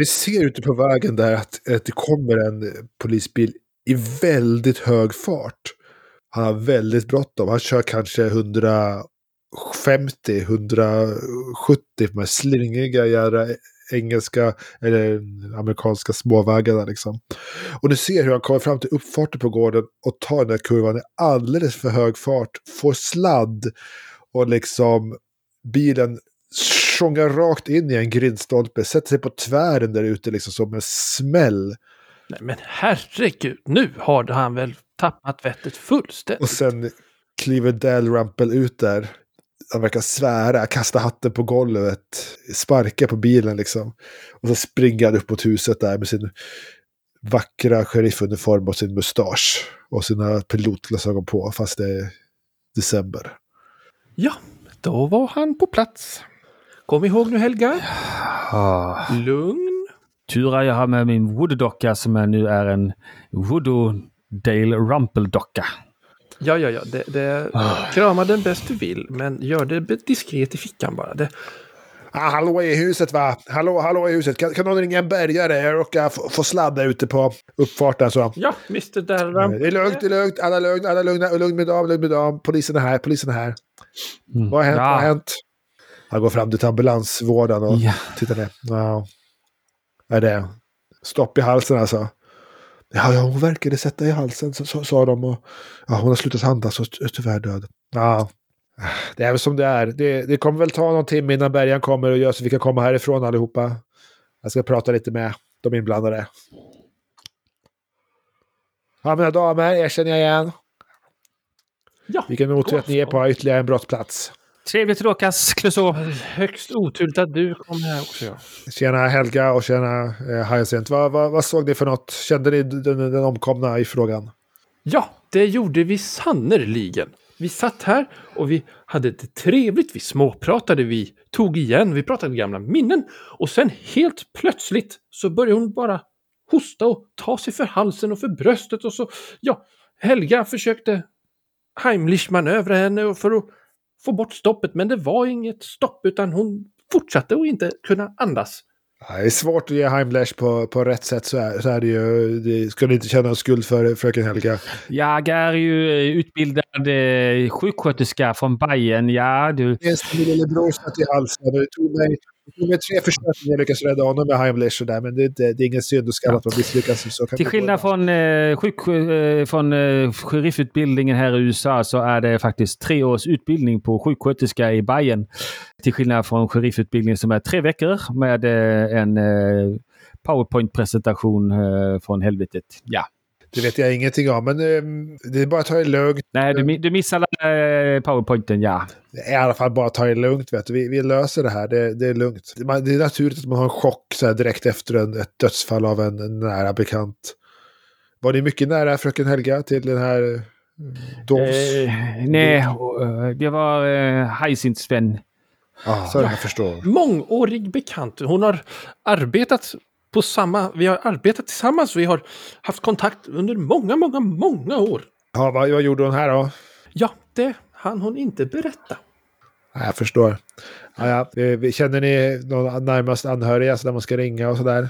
Det ser ute på vägen där att, att det kommer en polisbil i väldigt hög fart. Han har väldigt bråttom. Han kör kanske 150, 170 på de här slingriga jävla engelska eller amerikanska småvägarna liksom. Och du ser hur han kommer fram till uppfarten på gården och tar den där kurvan i alldeles för hög fart, får sladd och liksom bilen tjongar rakt in i en grindstolpe, sätter sig på tvären där ute liksom som en smäll. Nej men herregud, nu har han väl tappat vettet fullständigt. Och sen kliver Dalrymple ut där. Han verkar svära, kasta hatten på golvet, sparka på bilen liksom. Och så springer han upp mot huset där med sin vackra sheriffuniform och sin mustasch. Och sina pilotglasögon på, fast det är december. Ja, då var han på plats. Kom ihåg nu Helga. Lugn. Tur är jag har med min voodoo-docka som är nu är en voodoo Dale Rumpel-docka. Ja, ja, ja. Det, det, krama den bäst du vill, men gör det diskret i fickan bara. Det, Ah, hallå i huset va? Hallå, hallå i huset. Kan, kan någon ringa en bärgare? Jag råkar få, få sladda ute på uppfarten så. ja, Mr. Dalram. Det är lugnt, det är lugnt. Alla lugn, alla lugna. Lugn med dam, lugn med dam. Polisen är här, polisen är här. Mm. Vad har hänt? Ja. Vad har hänt? Han går fram till ambulansvårdaren och Ja. tittar ner. Ja. Vad är det? Stopp i halsen alltså. Ja, ja, hon verkade sätta i halsen, sa de. Och, ja, hon har slutat andas och är tyvärr död. Ja. Det är väl som det är. Det, det kommer väl ta någon timme innan bärgaren kommer och gör så vi kan komma härifrån allihopa. Jag ska prata lite med de inblandade. Ja, mina damer, er känner jag igen. Ja, Vilken otur att ni är på ytterligare en brottsplats. Trevligt att råkas, Clouseau. högst oturligt att du kom här också. Ja. Tjena Helga och tjena eh, Hyacinth. Vad, vad, vad såg ni för något? Kände ni den, den omkomna i frågan? ja, det gjorde vi sannerligen. Vi satt här och vi hade det trevligt. Vi småpratade, vi tog igen, vi pratade gamla minnen. Och sen helt plötsligt så började hon bara hosta och ta sig för halsen och för bröstet och så, ja, Helga försökte Heimlich manövra henne och för att få bort stoppet, men det var inget stopp utan hon fortsatte att inte kunna andas. Det är svårt att ge Heimlich på, på rätt sätt så är, så är det ju. Det ska ni inte känna skuld för fröken Helga. Jag är ju eh, utbildad eh, sjuksköterska från Bayern. Ja, du. Dels min lillebror satt i halsen det tog mig, mig tre försök när jag lyckades rädda honom med Heimlich och där. Men det är, inte, det är ingen synd och skam att man misslyckas. Så kan Till skillnad från, eh, sjuk, eh, från eh, sheriffutbildningen här i USA så är det faktiskt tre års utbildning på sjuksköterska i Bayern. Till skillnad från sheriffutbildningen som är tre veckor med eh, en eh, powerpoint-presentation eh, från helvetet. Ja. Det vet jag ingenting om, men eh, det är bara att ta det lugnt. Nej, du, du missade eh, powerpointen, ja. Det är i alla fall bara att ta det lugnt. Vet du. Vi, vi löser det här, det, det är lugnt. Det, man, det är naturligt att man har en chock så här, direkt efter en, ett dödsfall av en, en nära bekant. Var ni mycket nära fröken Helga till den här eh, Dons? Eh, nej, det var eh, Hyacinths vän. ah, så jag förstår. Mångårig bekant. Hon har arbetat på samma... Vi har arbetat tillsammans. Vi har haft kontakt under många, många, många år. Ja, vad, vad gjorde hon här då? Ja, det hann hon inte berätta. Ja, jag förstår. Ja, ja. Eh, Känner ni någon närmast anhöriga så där man ska ringa och sådär?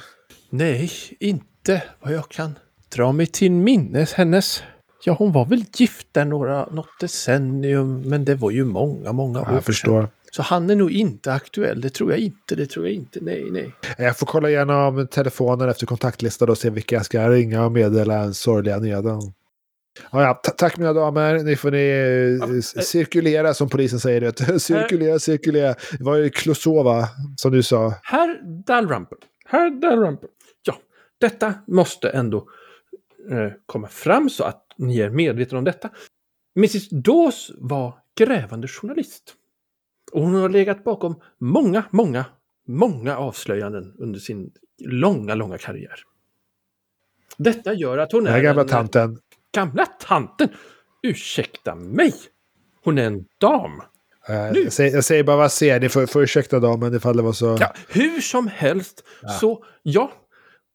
Nej, inte vad jag kan dra mig till minnes hennes. Ja, hon var väl gift där några, något decennium, men det var ju många, många år Ja, jag sedan. Så han är nog inte aktuell, det tror jag inte, det tror jag inte, nej, nej. Jag får kolla igenom telefonen efter kontaktlistan och se vilka jag ska ringa och meddela en sorgliga nyheten. Ja, ja. ta- Tack mina damer. Nu får ni eh, eh. cirkulera som polisen säger. Det. cirkulera, cirkulera. Det var ju Klosova som du sa. Herr Dalrymple, herr Dalrymple. Ja, detta måste ändå eh, komma fram så att ni är medvetna om detta. Mrs Dawes var grävande journalist. Och hon har legat bakom många, många, många avslöjanden under sin långa, långa karriär. Detta gör att hon Den är gamla en, tanten. Gamla tanten! Ursäkta mig! Hon är en dam. Eh. Jag, säger, jag säger bara vad ser ni får, får ursäkta damen ifall det var så. Ja, hur som helst, så ja,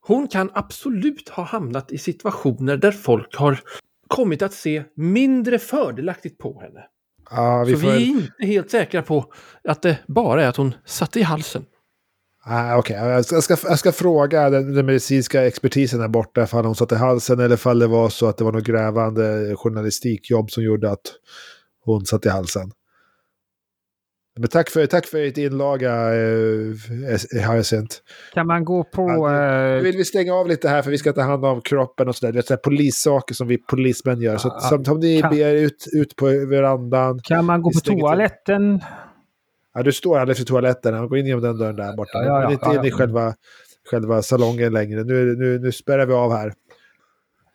hon kan absolut ha hamnat i situationer där folk har kommit att se mindre fördelaktigt på henne. Ja, vi så får... vi är inte helt säkra på att det bara är att hon satte i halsen. Ah, Okej, jag, ska, jag, ska, jag ska fråga den, den medicinska expertisen där borta ifall hon satt i halsen eller ifall det var så att det var något grävande journalistikjobb som gjorde att hon satt i halsen. Men tack för, tack för ert inlaga, eh, Hyacinth. Kan man gå på... Ja, Nu eh, vill vi stänga av lite här för vi ska ta hand om kroppen och sådär. Det är sådär polissaker som vi polismän gör. Så att, som, ni kan- ber ut, ut på verandan. kan man gå på till. toaletten? Ja, du står alldeles vid toaletten. Gå in genom den dörren där borta. Ja, ja, ja, Men inte in i själva, själva salongen längre. Nu, nu, nu spärrar vi av här.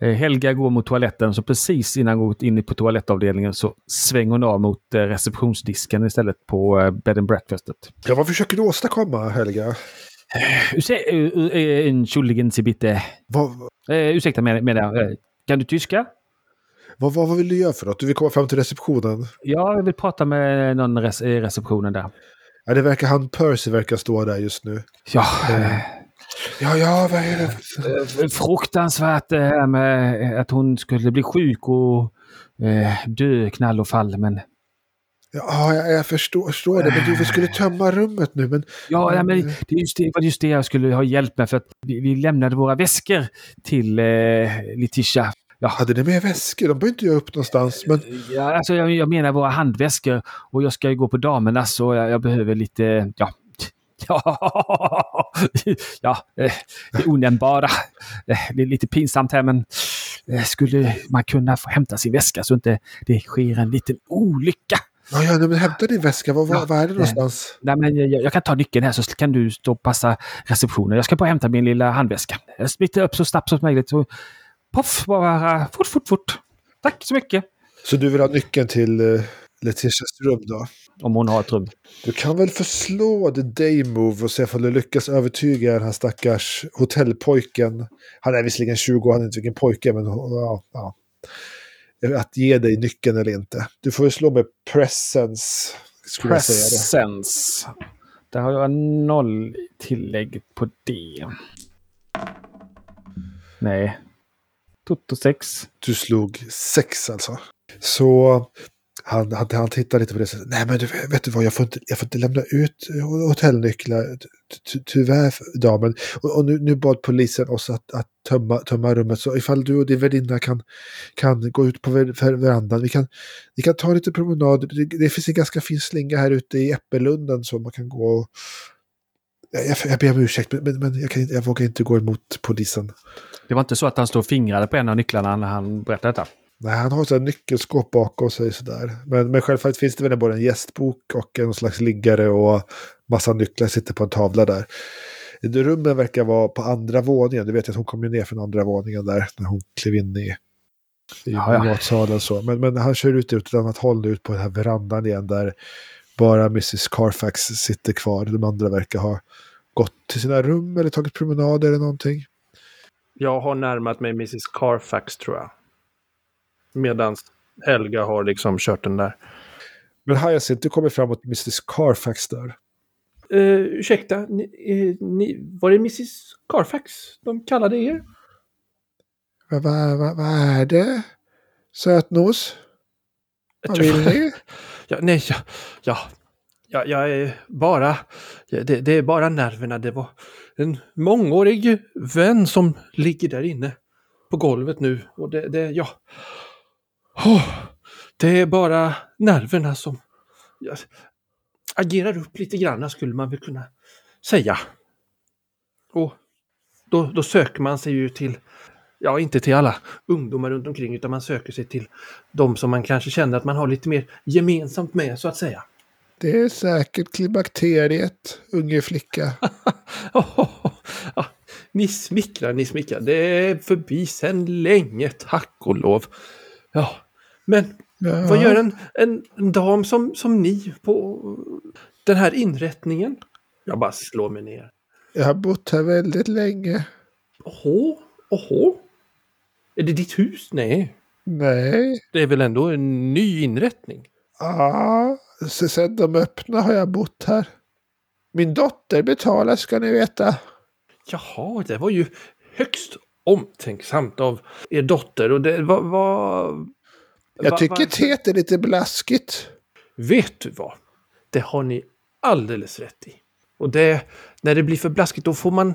Eh, Helga går mot toaletten, så precis innan hon går in på toalettavdelningen så svänger hon av mot eh, receptionsdisken istället på eh, bed and breakfastet. Ja, vad försöker du åstadkomma, Helga? Ursäkta, entschuldigen Sie bitte. Vad, ursäkta med, med det. Kan du tyska? vad, vad vill du göra för något? Du vill komma fram till receptionen? Ja, jag vill prata med någon res- i receptionen där. Ja, det verkar han Percy verkar stå där just nu. Ja, eh, Ja, ja, vad är det? eh, fruktansvärt det här med att hon skulle bli sjuk och eh, dö knall och fall. Men Ja, jag, jag förstår, förstår det. Men du, vi skulle tömma rummet nu. Men Ja, ja, men det är just det, var just det jag skulle ha hjälp med för att vi, vi lämnade våra väskor till eh, Letitia. Ja, hade ni med väskor? De behöver inte göra upp någonstans. Men ja, alltså jag, jag menar våra handväskor och jag ska ju gå på damernas så jag, jag behöver lite, ja, ja, ja eh, det onämnbara. Eh, Det är lite pinsamt här men eh, skulle man kunna få hämta sin väska så inte det sker en liten olycka. ja, ja, men hämta din väska. Vad, Ja, vad, vad är det någonstans? Nej, men jag, jag kan ta nyckeln här så kan du stå och passa receptionen. Jag ska bara hämta min lilla handväska. Jag smittar upp så snabbt som möjligt. Så poff, bara fort, fort, fort. Tack så mycket. Så du vill ha nyckeln till Letitias rum då? Om hon har ett rum. Du kan väl förslå the day move och se om du lyckas övertyga den här stackars hotellpojken. Han är visserligen 20 han är inte vilken pojke, men ja, ja. Att ge dig nyckeln eller inte. Du får ju slå med presence. Presence. Där har jag noll tillägg på det. Nej. Toto 6. Du slog sex alltså. Så han, han, han tittar lite på det och nej men du, vet du vad, jag får inte, jag får inte lämna ut hotellnycklar. Ty- Tyvärr, damen. Och, och nu, nu bad polisen oss att, att tömma, tömma rummet. Så ifall du och din värdinna kan, kan gå ut på ver- verandan. Vi kan, vi kan ta lite promenad. Det, det finns en ganska fin slinga här ute i Äppellunden så man kan gå och... Jag, jag, ber om ursäkt, men, men, jag, kan jag vågar inte gå emot polisen. Det var inte så att han stod och fingrade på en av nycklarna när han berättade detta. Nej, han har här nyckelskåp bakom sig sådär. Men, men självfallet finns det väl både en gästbok och en slags liggare och massa nycklar sitter på en tavla där. Rummen verkar vara på andra våningen. Du vet att hon kom ju ner från andra våningen där när hon klev in i, i matsalen. Så. Men, men han kör ut ut ett annat håll ut på den här verandan igen där bara Mrs Carfax sitter kvar. De andra verkar ha gått till sina rum eller tagit promenader eller någonting. Jag har närmat mig Mrs Carfax tror jag. Medan Helga har liksom kört den där. Men Hyacinth, du kommer framåt Mrs Carfax där. Uh, ursäkta, ni, eh, ni, var det Mrs Carfax de kallade er? Vad va, va, vad är det? Sötnos? Vad vill ni? Ja, nej, ja, ja, ja, jag är bara, ja, det, det är bara nerverna. Det var en mångårig vän som ligger där inne på golvet nu. Och det, det ja. Åh, det är bara nerverna som agerar upp lite grann skulle man väl kunna säga. Och då, då söker man sig ju till, ja inte till alla ungdomar runt omkring utan man söker sig till de som man kanske känner att man har lite mer gemensamt med så att säga. Det är säkert klimakteriet, unge flicka. ja, ni smickrar, ni smickrar. Det är förbi sedan länge, tack och lov. Ja, men Ja. Vad gör en, en, en dam som, som ni på den här inrättningen? Jag bara slår mig ner. Jag har bott här väldigt länge. Åhå, åhå. Är det ditt hus? Nej. Nej. Det är väl ändå en ny inrättning? Ja, så sen de öppna har jag bott här. Min dotter betalar ska ni veta. Jaha, det var ju högst omtänksamt av er dotter. Och det var... var Jag tycker varför- teet är lite blaskigt. Vet du vad? Det har ni alldeles rätt i. Och det, när det blir för blaskigt då får man,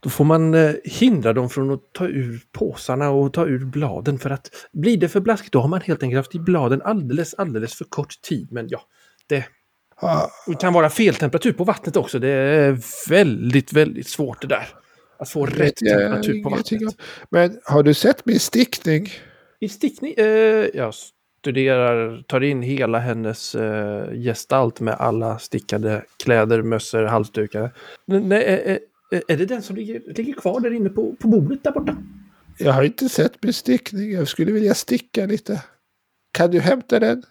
då får man eh, hindra dem från att ta ur påsarna och ta ur bladen. För att blir det för blaskigt då har man helt enkelt haft i bladen alldeles, alldeles för kort tid. Men ja, det, det kan vara fel temperatur på vattnet också. Det är väldigt, väldigt svårt det där. Att få rätt temperatur på vattnet. Men har du sett min stickning? I stickning, eh, jag studerar, tar in hela hennes eh, gestalt med alla stickade kläder, mössor, halsdukar. Nej, eh, eh, är det den som ligger, ligger kvar där inne på, på bordet där borta? Jag har inte sett min stickning. Jag skulle vilja sticka lite. Kan du hämta den?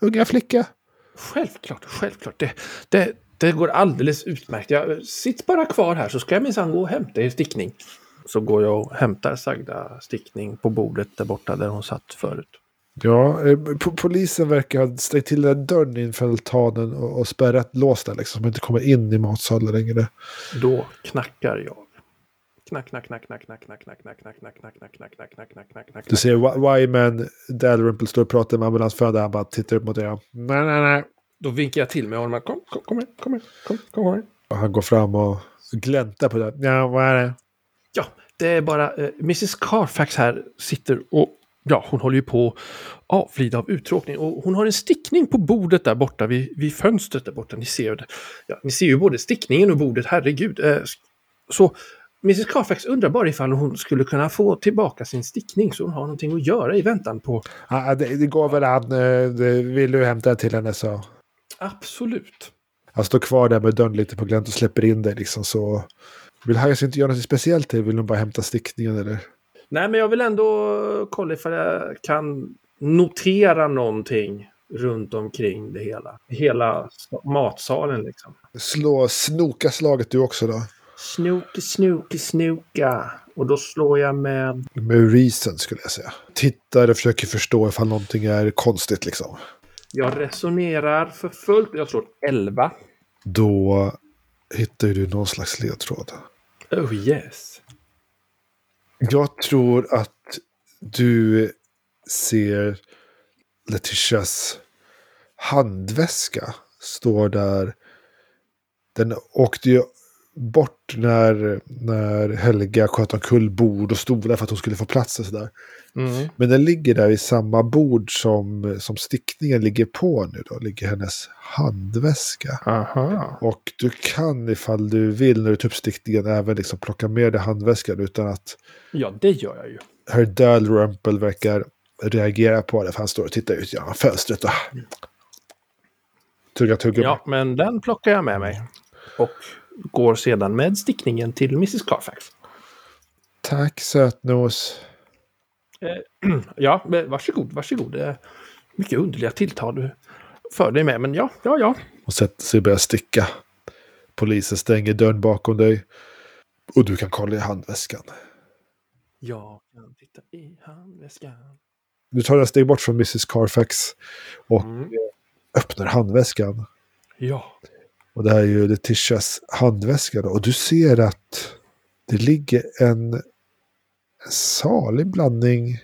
Unga flicka. Självklart, självklart. Det, det, det går alldeles utmärkt. Jag, sitt bara kvar här så ska jag minsann gå och hämta er stickning. Så går jag och hämtar sagda stickning på bordet där borta där hon satt förut. Ja, eh, po- polisen verkar ha stängt till den dörren inför altanen och, och spärrat lås där liksom. Så man inte kommer in i matsalen längre. Då knackar jag. Knack, knack, knack, knack, knack, knack, knack, knack, knack, knack, knack, knack, knack, knack, knack, knack, knack. Du ser Wy- Wyman Dalrymple står och pratar med ambulansföraren. Han bara tittar upp mot er. Nej, nej, nej. Då vinkar jag till med honom. Kom, kom, kom här, kom här, kom, kom här. Och han går fram och gläntar på det. Ja, vad är det? Ja, det är bara eh, Mrs Carfax här sitter och ja, hon håller ju på att avlida av uttråkning och hon har en stickning på bordet där borta vid, vid fönstret där borta. Ni ser, det. Ja, ni ser ju både stickningen och bordet, herregud. Eh, så Mrs Carfax undrar bara ifall hon skulle kunna få tillbaka sin stickning så hon har någonting att göra i väntan på... Ja, det, det går väl an. Eh, det Vill du hämta till henne så. Absolut. Han står kvar där med dörren lite på glänt och släpper in dig liksom så. Vill Hajas inte göra något speciellt till? Vill hon bara hämta stickningen eller? Nej, men jag vill ändå kolla ifall jag kan notera någonting runt omkring det hela. Hela matsalen liksom. Slå snoka slaget du också då. Snoke, snoke, snoka. Och då slår jag med... Med reason skulle jag säga. Tittar och försöker förstå ifall någonting är konstigt liksom. Jag resonerar för fullt. Jag slår 11. Då hittar du någon slags ledtråd. Oh yes. Jag tror att du ser Letitias handväska står där. Den åkte ju bort när, när Helga sköt omkull bord och stolar för att hon skulle få plats och sådär. Mm. Men den ligger där vid samma bord som, som stickningen ligger på nu då. Ligger hennes handväska. Aha. Och du kan ifall du vill när du tar upp stickningen även liksom plocka med dig handväskan utan att Ja, det gör jag ju. Herr Dalrymple verkar reagera på det. För han står och tittar ut genom fönstret och tuggar tuggummi. Ja, men den plockar jag med mig. Och går sedan med stickningen till Mrs Carfax. Tack sötnos. Ja, men varsågod, varsågod. Mycket underliga tilltal du för dig med. Men ja, ja, ja. Och sätter sig och börjar sticka. Polisen stänger dörren bakom dig. Och du kan kolla i handväskan. Jag kan titta i handväskan. Du tar ett steg bort från Mrs Carfax. Och Mm. öppnar handväskan. Ja. Och det här är ju Letitias handväska. Då. Och du ser att det ligger en, en salig blandning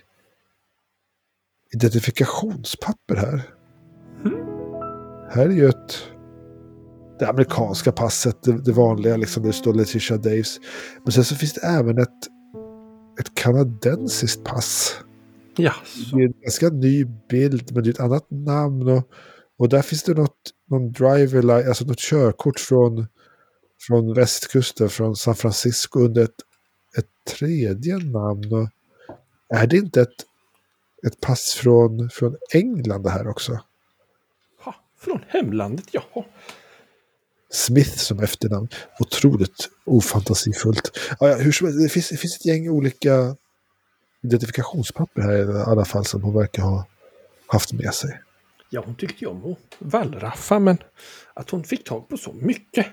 identifikationspapper här. Här är ju ett det amerikanska passet, det, det vanliga, liksom, det står Letitia Daves. Men sen så finns det även ett, ett kanadensiskt pass. Ja. Det är en ganska ny bild, men det är ett annat namn. Och, och där finns det något, någon driver, alltså något körkort från, från västkusten, från San Francisco under ett, ett tredje namn. Och är det inte ett, ett pass från, från England det här också? Ha, från hemlandet, jaha. Smith som efternamn. Otroligt ofantasifullt. Ja, ja, hur som det, finns, det finns ett gäng olika identifikationspapper här i alla fall som hon verkar ha, haft med sig. Ja, hon tyckte ju om att wallraffa, men att hon fick tag på så mycket,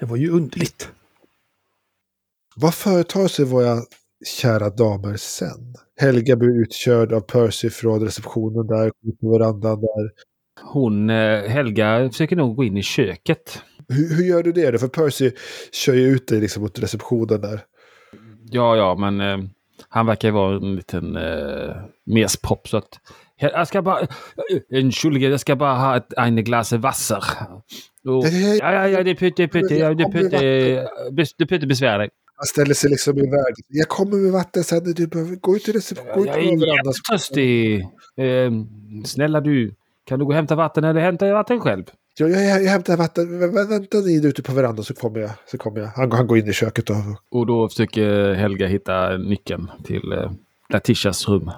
det var ju underligt. Vad företar sig våra kära damer sen? Helga blir utkörd av Percy från receptionen där, ut på verandan där. Hon, eh, Helga, försöker nog gå in i köket. Hur, hur gör du det? då? För Percy kör ju ut dig liksom mot receptionen där. Ja, ja, men eh, han verkar ju vara en liten eh, mespropp. Så att, jag ska bara... Entschuldige, jag ska bara ha ett ein Glas Wasser. Och, ja, ja, ja, det är pytte, pytte, ja, det är pytte, bes- det pytte besvär dig. Han ställer sig liksom i vägen. Jag kommer med vatten sen. Du behöver gå ut i receptionen. Jag är jättetörstig. Eh, snälla du, kan du gå och hämta vatten eller hämtar jag vatten själv? Ja, jag, jag, jag hämtar vatten. Vä- vä- Vänta ni ute på verandan så kommer jag. Så kommer jag. Han, han går in i köket och Och då försöker Helga hitta nyckeln till eh, Letitias rum.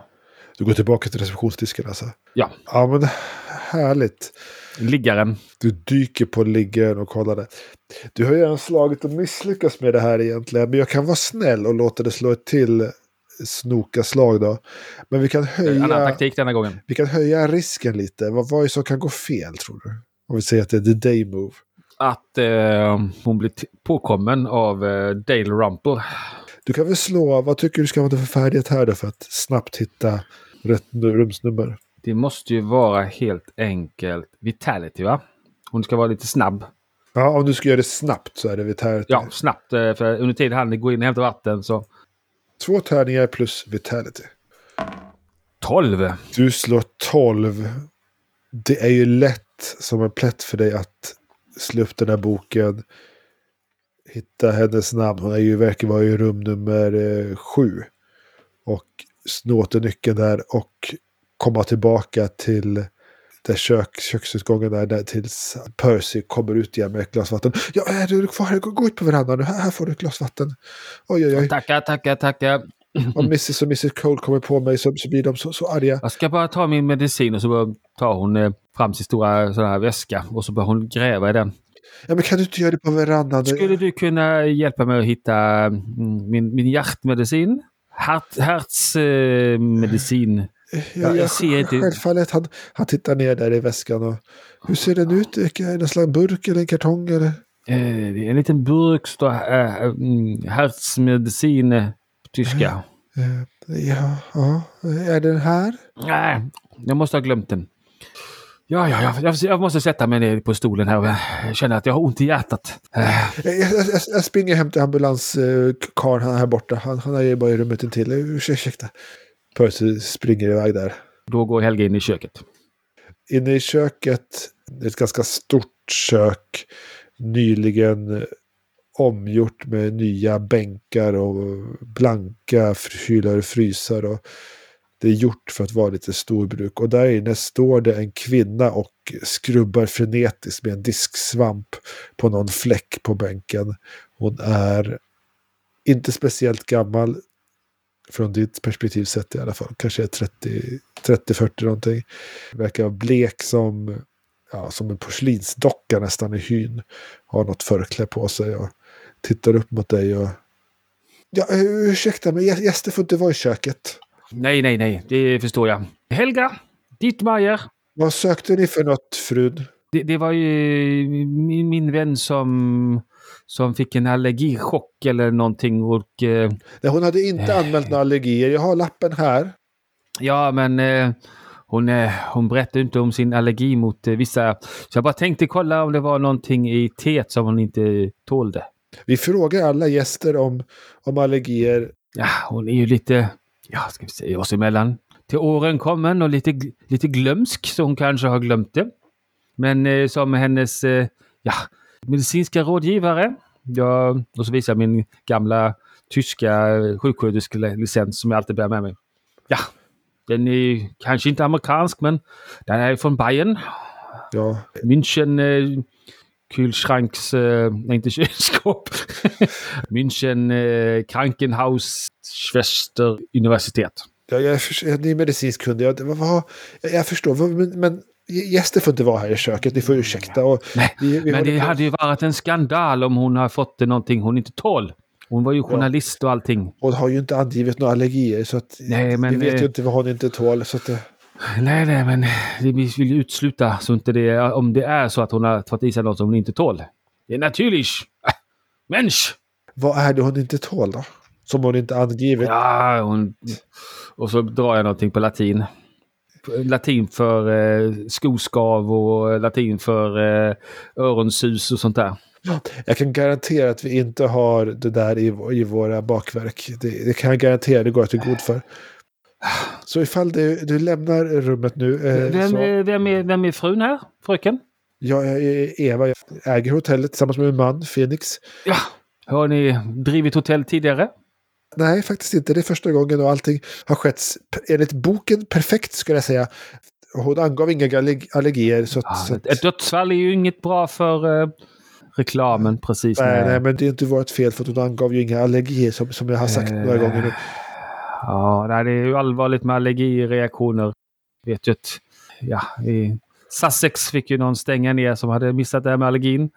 Du går tillbaka till receptionsdisken alltså. Ja, Ja, men härligt. liggaren. Du dyker på liggaren och kollar det. Du har ju redan slagit och misslyckats med det här egentligen. Men jag kan vara snäll och låta det slå ett till snoka-slag då. Men vi kan Annan höja, taktik denna gången. vi kan höja risken lite. Vad, vad är det som kan gå fel tror du? Om vi säger att det är the day move. Att eh, hon blir påkommen av eh, Dale Rumple. Du kan väl slå, vad tycker du ska vara för färdighet här då för att snabbt hitta rätt nu- rumsnummer? Det måste ju vara helt enkelt Vitality va? Hon ska vara lite snabb. Ja, om du ska göra det snabbt så är det vitality. Ja, snabbt. eh, För under tiden han går in och hämtar vatten så... Två tärningar plus vitality. 12! Du slår 12. Det är ju lätt som en plätt för dig att slå upp den här boken. Hitta hennes namn. Hon är ju, verkar vara i rum nummer eh, sju. Och sno åternyckeln där och komma tillbaka till där kök, köksutgången där, där tills Percy kommer ut igen med ett glas vatten. Ja, är du kvar? Gå, gå ut på verandan nu. Här, här får du ett glas vatten. Oj, oj, oj. Tackar, tackar, tackar. Om Mrs och Mrs Cole kommer på mig så, så blir de så, så arga. Jag ska bara ta min medicin och så tar hon eh, fram sin stora sån här väska och så börjar hon gräva i den. Ja, men kan du inte göra det på verandan? Skulle du kunna hjälpa mig att hitta mm, min, min hjärtmedicin? Hert, Hertzmedicin. Ja, jag ja, ser inte- Självfallet. Han, han tittar ner där i väskan. Och, hur ser den ut? Är det en slags burk eller en kartong? Eller? Eh, det är en liten burk står äh, mm, Hertzmedicin eh, på tyska. Eh, ja, ja, är den här? Nej, jag måste ha glömt den. Ja, ja, ja, jag, jag måste sätta mig ner på stolen här och jag känner att jag har ont i hjärtat. Eh, Jag, jag, jag, jag springer hem till ambulanskarln han här borta. Han, han är bara i rummet intill. Urs- Ursäkta. Percy springer iväg där. Då går Helge in i köket. Inne i köket, det är ett ganska stort kök. Nyligen eh, omgjort med nya bänkar och blanka kylar och frysar. Och det är gjort för att vara lite storbruk. Och där inne står det en kvinna och skrubbar frenetiskt med en disksvamp på någon fläck på bänken. Hon är inte speciellt gammal från ditt perspektiv sett i alla fall. Kanske 30-40 någonting. Verkar blek som, ja, som en porslinsdocka nästan i hyn. Har något förkläde på sig och tittar upp mot dig. Och... Ja, ursäkta men gäster får inte vara i köket. Nej, nej, nej, det förstår jag. Helga Dittmeier. Vad sökte ni för något, frun? Det, det var ju min, min vän som, som fick en allergichock eller någonting. Och, eh, Nej, hon hade inte anmält några allergier. Jag har lappen här. ja, men eh, hon, eh, hon berättade inte om sin allergi mot eh, vissa... Så jag bara tänkte kolla om det var någonting i teet som hon inte tålde. Vi frågar alla gäster om, om allergier. Ja, hon är ju lite, ja, ska vi säga oss emellan, till åren kommen och lite, lite glömsk, så hon kanske har glömt det. Men eh, som hennes, eh, ja, medicinska rådgivare, ja, och så visar jag min gamla tyska eh, sjuksköterskelicens som jag alltid bär med mig. Ja, den är kanske inte amerikansk, men den är från Bayern. Ja, München eh, Kühlschranks, eh, nej inte kylskåp. München eh, Krankenhaus Schwester Universitet. jag, jag, är- jag är medicinsk kunnig. Jag, jag, jag förstår, men, men gäster får inte vara här i köket. Ni får ursäkta. Och Nej, vi, vi Men det på- hade ju varit en skandal om hon har fått någonting hon inte tål. Hon var ju journalist och allting. Hon har ju inte angivit några allergier. Så att Nej, men, vi vet eh, ju inte vad hon inte tål. Så att det, Nej, nej, men vi vill ju utesluta så inte det, om det är så att hon har fått i sig något som hon inte tål. Det är naturligt. Mensch! Vad är det hon inte tål då? Som hon inte angivit? Ja, hon... Och så drar jag någonting på latin. Latin för eh, skoskav och latin för eh, öronsus och sånt där. Jag kan garantera att vi inte har det där i, i våra bakverk. Det, det kan jag garantera, det går jag till god för. Så ifall du, du lämnar rummet nu. Eh, Vem så, är, vem, är, vem är frun här, fröken? jag är Eva, jag äger hotellet tillsammans med min man Felix. Ja. Har ni drivit hotell tidigare? Nej, faktiskt inte. Det är första gången och allting har skett enligt boken perfekt skulle jag säga. Hon angav inga allerg- allergier. Så, att, Ja, så att, ett dödsfall är ju inget bra för eh, reklamen precis. nej, nej, men det är inte vårt fel för hon angav ju inga allergier som, som jag har sagt några Eh, gånger nu. Ja, det är ju allvarligt med allergireaktioner. Vet ju att ja, i Sussex fick ju någon stänga ner som hade missat det här med allergin.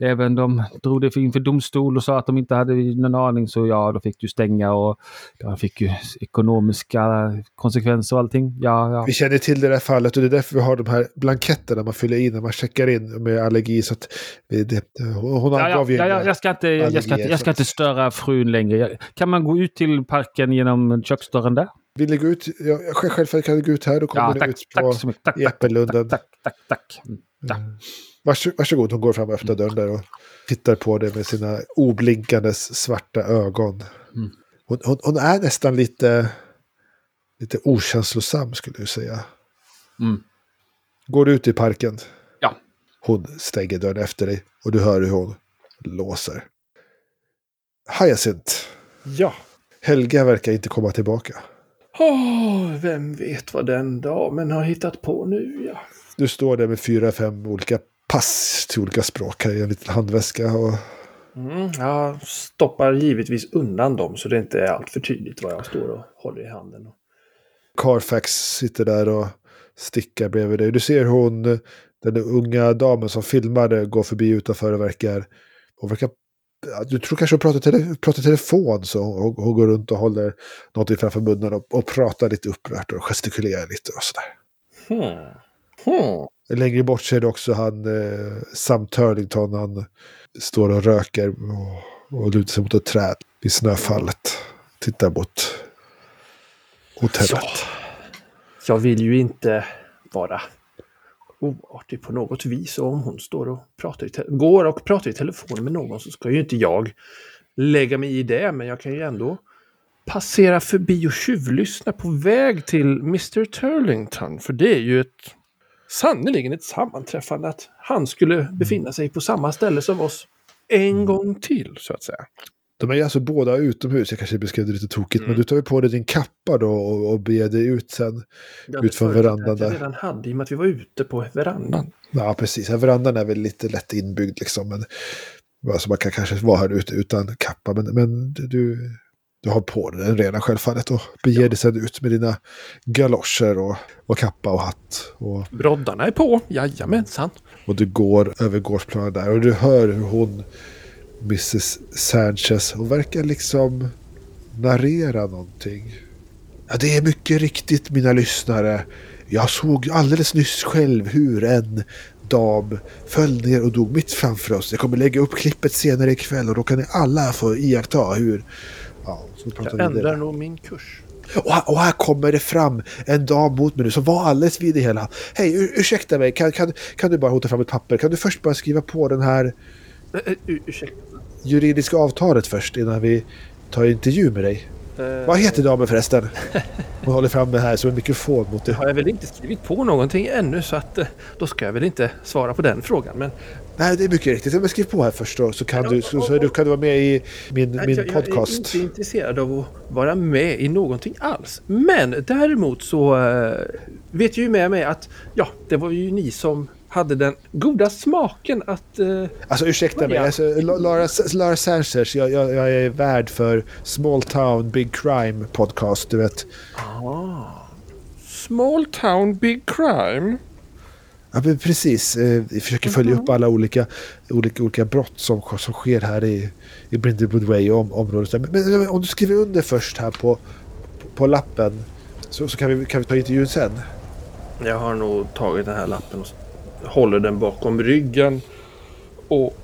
Även de drog det inför domstol och sa att de inte hade någon aning så ja, då fick du stänga och de fick ju ekonomiska konsekvenser och allting. Ja, ja. Vi känner till det där fallet och det är därför vi har de här blanketterna man fyller i när man checkar in med allergi. Så att vi, det, hon Ja, ja, angav ju ja, ja, jag, ska inte, jag, ska jag ska inte störa frun längre. Kan man gå ut till parken genom köksdörren där? Vill ni gå ut? Ja, själv- självfallet kan du gå ut här. Då kommer Ja, ni tack, ut på tack. Tack, i tack, Äppellunden. tack, tack, tack. Vars, varsågod, hon går fram och öppnar dörren där och tittar på det med sina oblinkandes svarta ögon. Mm. Hon, hon, hon är nästan lite, lite okänslosam skulle jag säga. Mm. Går du ut i parken? Ja. Hon stänger dörren efter dig och du hör hur hon låser. Hyacinth. Ja. Helga verkar inte komma tillbaka. Åh, vem vet vad den damen har hittat på nu, ja. Du står där med fyra, fem olika pass till olika språk här i en liten handväska. Och Mm, jag stoppar givetvis undan dem så det inte är allt för tydligt vad jag står och håller i handen. Carfax sitter där och stickar bredvid dig. Du ser hon, den unga damen som filmade, går förbi utanför och verkar... Hon verkar du tror kanske hon pratar, tele, pratar telefon så hon, hon går runt och håller någonting framför munnen och, och pratar lite upprört och gestikulerar lite och sådär. Hmm. Hmm. Längre bort ser du också han eh, Sam Turlington. Han står och röker och, och lutar sig mot ett träd i snöfallet. Tittar mot hotellet. Ja. Jag vill ju inte vara oartig på något vis. Och om hon står och pratar i går och pratar i telefon med någon så ska ju inte jag lägga mig i det. Men jag kan ju ändå passera förbi och tjuvlyssna på väg till Mr. Turlington. För det är ju ett sannerligen ett sammanträffande att han skulle befinna sig på samma ställe som oss en gång till, så att säga. De är alltså båda utomhus. Jag kanske beskrev det lite tokigt. Mm. Men du tar ju på dig din kappa då och, och beger dig ut sen. Jag Ut från verandan där. Jag redan hade i och med att vi var ute på verandan. Ja, precis. Ja, verandan är väl lite lätt inbyggd liksom. Men, alltså man kan kanske vara här ute utan kappa. Men, men du, du har på dig den redan självfallet. Och beger dig sen ut med dina galoscher och, och kappa och hatt. Och, Broddarna är på, jajamensan. och du går över gårdsplanen där. Och du hör hur hon, Mrs Sanchez, hon verkar liksom narrera någonting. Ja, det är mycket riktigt mina lyssnare. Jag såg alldeles nyss själv hur en dam föll ner och dog mitt framför oss. Jag kommer lägga upp klippet senare ikväll och då kan ni alla få iaktta hur... Jag ändrar det. nog min kurs. Och, här- och här kommer det fram en dam mot mig nu som var alldeles vid det hela. Hej, ur, ursäkta mig, kan, kan, kan du bara hota fram ett papper? Kan du först bara skriva på den här ur- ursäkta. juridiska avtalet först innan vi tar intervju med dig? Eh, Vad heter damen förresten? Hon håller fram det här som en mikrofon mot det. har jag väl inte skrivit på någonting ännu så att eh, då ska jag väl inte svara på den frågan. Men Nej, det är mycket riktigt. Men skriv på här först då, så kan, du, så, så är du, kan du vara med i min, Nej, min jag, jag podcast. är inte intresserad av att vara med i någonting alls. Men däremot så eh, vet ju med mig att ja, det var ju ni som hade den goda smaken att... eh, Alltså ursäkta mig, Ja. alltså, La- Lara, Lara Sanchez, jag, jag, jag är värd för Small Town Big Crime podcast, du vet. Small town big crime. Ja, men precis. Eh, Vi försöker följa upp alla olika, olika, olika brott som, som sker här i, i Brindlewood Way och om, området. Men, men om du skriver under först här på, på lappen så, så kan, vi, kan vi ta intervjun sen. Jag har nog tagit den här lappen och håller den bakom ryggen. Och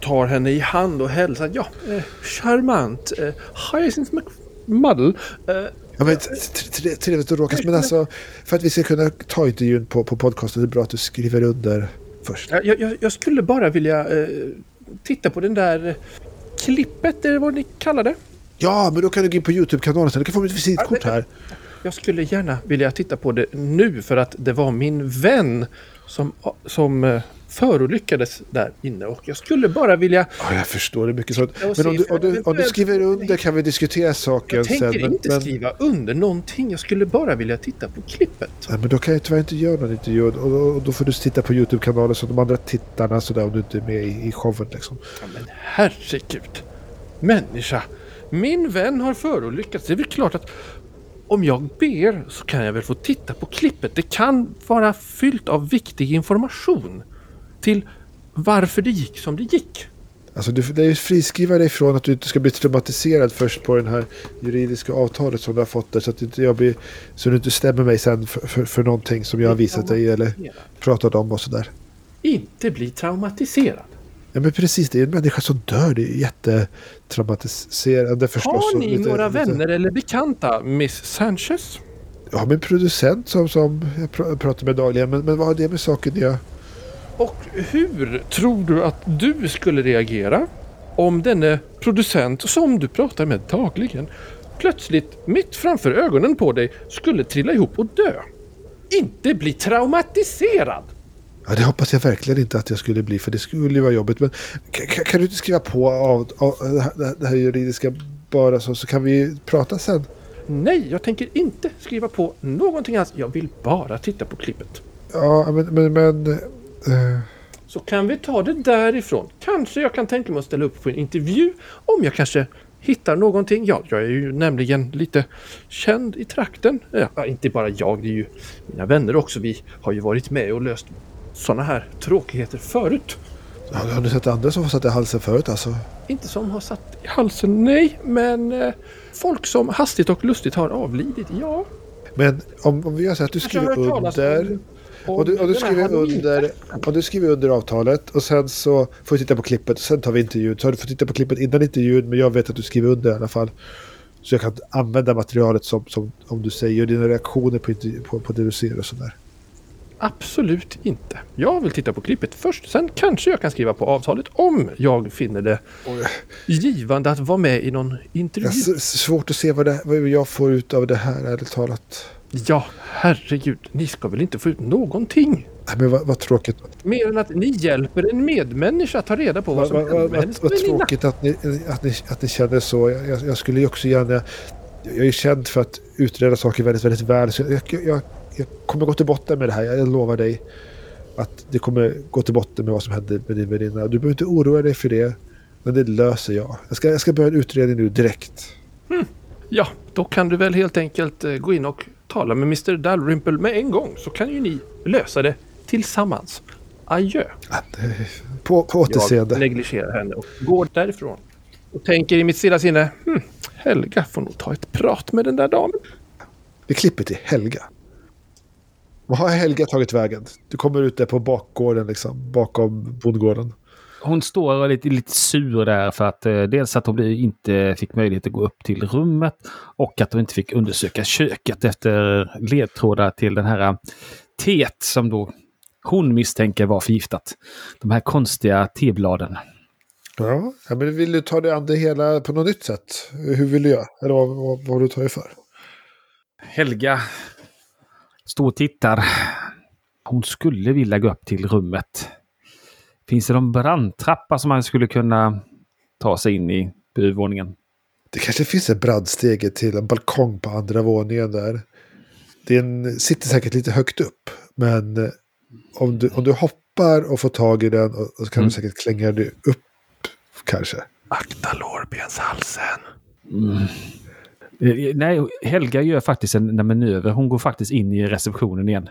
tar henne i hand och hälsar. Ja, eh, charmant. Eh, Hyacinth McMuddle. Eh, Ja, men, trevligt att råkas, men alltså för att vi ska kunna ta intervjun på, på podcasten är det bra att du skriver under först. jag, jag, jag skulle bara vilja eh, titta på den där klippet, eller vad ni kallar det. Ja, men då kan du gå in på YouTube-kanalen sen. Du kan få mitt visitkort här. Jag skulle gärna vilja titta på det nu för att det var min vän som, som eh, förolyckades där inne och jag skulle bara vilja... Ja, jag förstår det mycket sånt. Men om du, om, du, om du skriver under kan vi diskutera saken Jag tänker sen. Inte men, skriva under någonting. Jag skulle bara vilja titta på klippet. nej, men då kan jag tyvärr inte göra någon intervju. Och, och, och då får du titta på YouTube-kanalen som de andra tittarna sådär om du inte är med i, i showen liksom. Ja, men herregud. Människa. Min vän har förolyckats. Det är väl klart att om jag ber så kan jag väl få titta på klippet. Det kan vara fyllt av viktig information till varför det gick som det gick. Alltså du, det är ju friskriva dig från att du inte ska bli traumatiserad först på det här juridiska avtalet som du har fått där. Så att inte jag blir, så du inte stämmer mig sen för, för, för någonting som jag har visat dig eller pratat om och sådär. Inte bli traumatiserad. Ja men precis, det är en människa som dör. Det är jättetraumatiserande förstås. Har ni lite- några lite- vänner eller bekanta, Miss Sanchez? Jag har min producent som, som jag pr- pratar med dagligen. Men, men vad har det med saken att göra? Och hur tror du att du skulle reagera om denne producent som du pratar med dagligen plötsligt mitt framför ögonen på dig skulle trilla ihop och dö? Inte bli traumatiserad! Ja, det hoppas jag verkligen inte att jag skulle bli. För det skulle ju vara jobbigt. Men kan, du inte skriva på av, av det, här, det här juridiska bara så, så kan vi prata sen? Nej, jag tänker inte skriva på någonting alls. Jag vill bara titta på klippet. Ja, men... men, men eh, Så kan vi ta det därifrån. Kanske jag kan tänka mig att ställa upp på en intervju om jag kanske hittar någonting. Ja, jag är ju nämligen lite känd i trakten. Ja, inte bara jag, det är ju mina vänner också. Vi har ju varit med och löst sådana här tråkigheter förut. ja, har du sett andra som har satt i halsen förut alltså? Inte som har satt i halsen, nej, men eh, folk som hastigt och lustigt har avlidit, ja. Men om, om vi gör så att du skriver under... Och du, och du skriver under, och du skriver under avtalet och sen så får du titta på klippet och sen tar vi intervjun. Så du fått titta på klippet innan intervjun men jag vet att du skriver under i alla fall. Så jag kan använda materialet som, som om du säger dina reaktioner på, på, på det du ser och sådär. Absolut inte. Jag vill titta på klippet först. Sen kanske jag kan skriva på avtalet om jag finner det givande att vara med i någon intervju. Svårt att se vad, det, vad jag får ut av det här ärligt talat. Ja, herregud. Ni ska väl inte få ut någonting? Nej, men vad, vad tråkigt. Mer än att ni hjälper en medmänniska att ta reda på vad som vad, hände vad, med vad, hennes vad tråkigt att ni, att, ni, att ni känner så. Jag, jag, jag skulle ju också gärna... Jag är ju känd för att utreda saker väldigt, väldigt väl. Så jag, jag, jag, kommer gå till botten med det här. Jag lovar dig. Att det kommer gå till botten med vad som hände med din väninna. Du behöver inte oroa dig för det. Men det löser jag. Jag ska, jag ska börja en utredning nu direkt. Ja, då kan du väl helt enkelt eh, gå in och tala med Mr Dalrymple med en gång så kan ju ni lösa det tillsammans. Adjö. På, på återseende. Jag negligerar henne och går därifrån. Och tänker i mitt stilla sinne, hm, Helga får nog ta ett prat med den där damen. Vi klipper till Helga. Vad har Helga tagit vägen? Du kommer ut där på bakgården liksom. Bakom bondgården. Hon står och är lite, lite sur där för att eh, dels att hon inte fick möjlighet att gå upp till rummet och att hon inte fick undersöka köket efter ledtrådar till den här eh, teet som då hon misstänker var förgiftat. De här konstiga tebladen. Ja, ja, men vill du ta dig an det hela på något nytt sätt? Hur vill du göra? Eller vad, vad, vad du tar dig för? Helga står och tittar. Hon skulle vilja gå upp till rummet. Finns det någon brandtrappa som man skulle kunna ta sig in i på övervåningen? Det kanske finns en brandstege till en balkong på andra våningen där. Den sitter säkert lite högt upp. Men eh, om du, om du hoppar och får tag i den och, och så kan Mm. du säkert klänga dig upp kanske. Akta lårbenshalsen. Eh, Nej, Helga gör faktiskt en en manöver. Hon går faktiskt in i receptionen igen.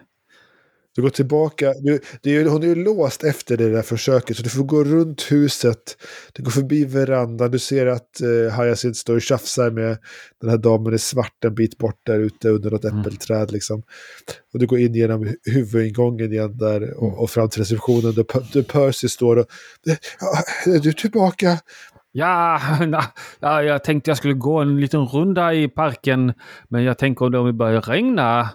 Du går tillbaka. Du, det är, hon är ju låst efter det där försöket. Så du får gå runt huset. Du går förbi verandan. Du ser att eh, Hyacinth står och tjafsar med den här damen i svart en bit bort där ute under något Mm. äppelträd. Liksom. Och du går in genom huvudingången igen där och, och fram till receptionen. Där, där Percy står och... Är du tillbaka? Ja, ja, jag tänkte jag skulle gå en liten runda i parken. Men jag tänker om det börjar regna.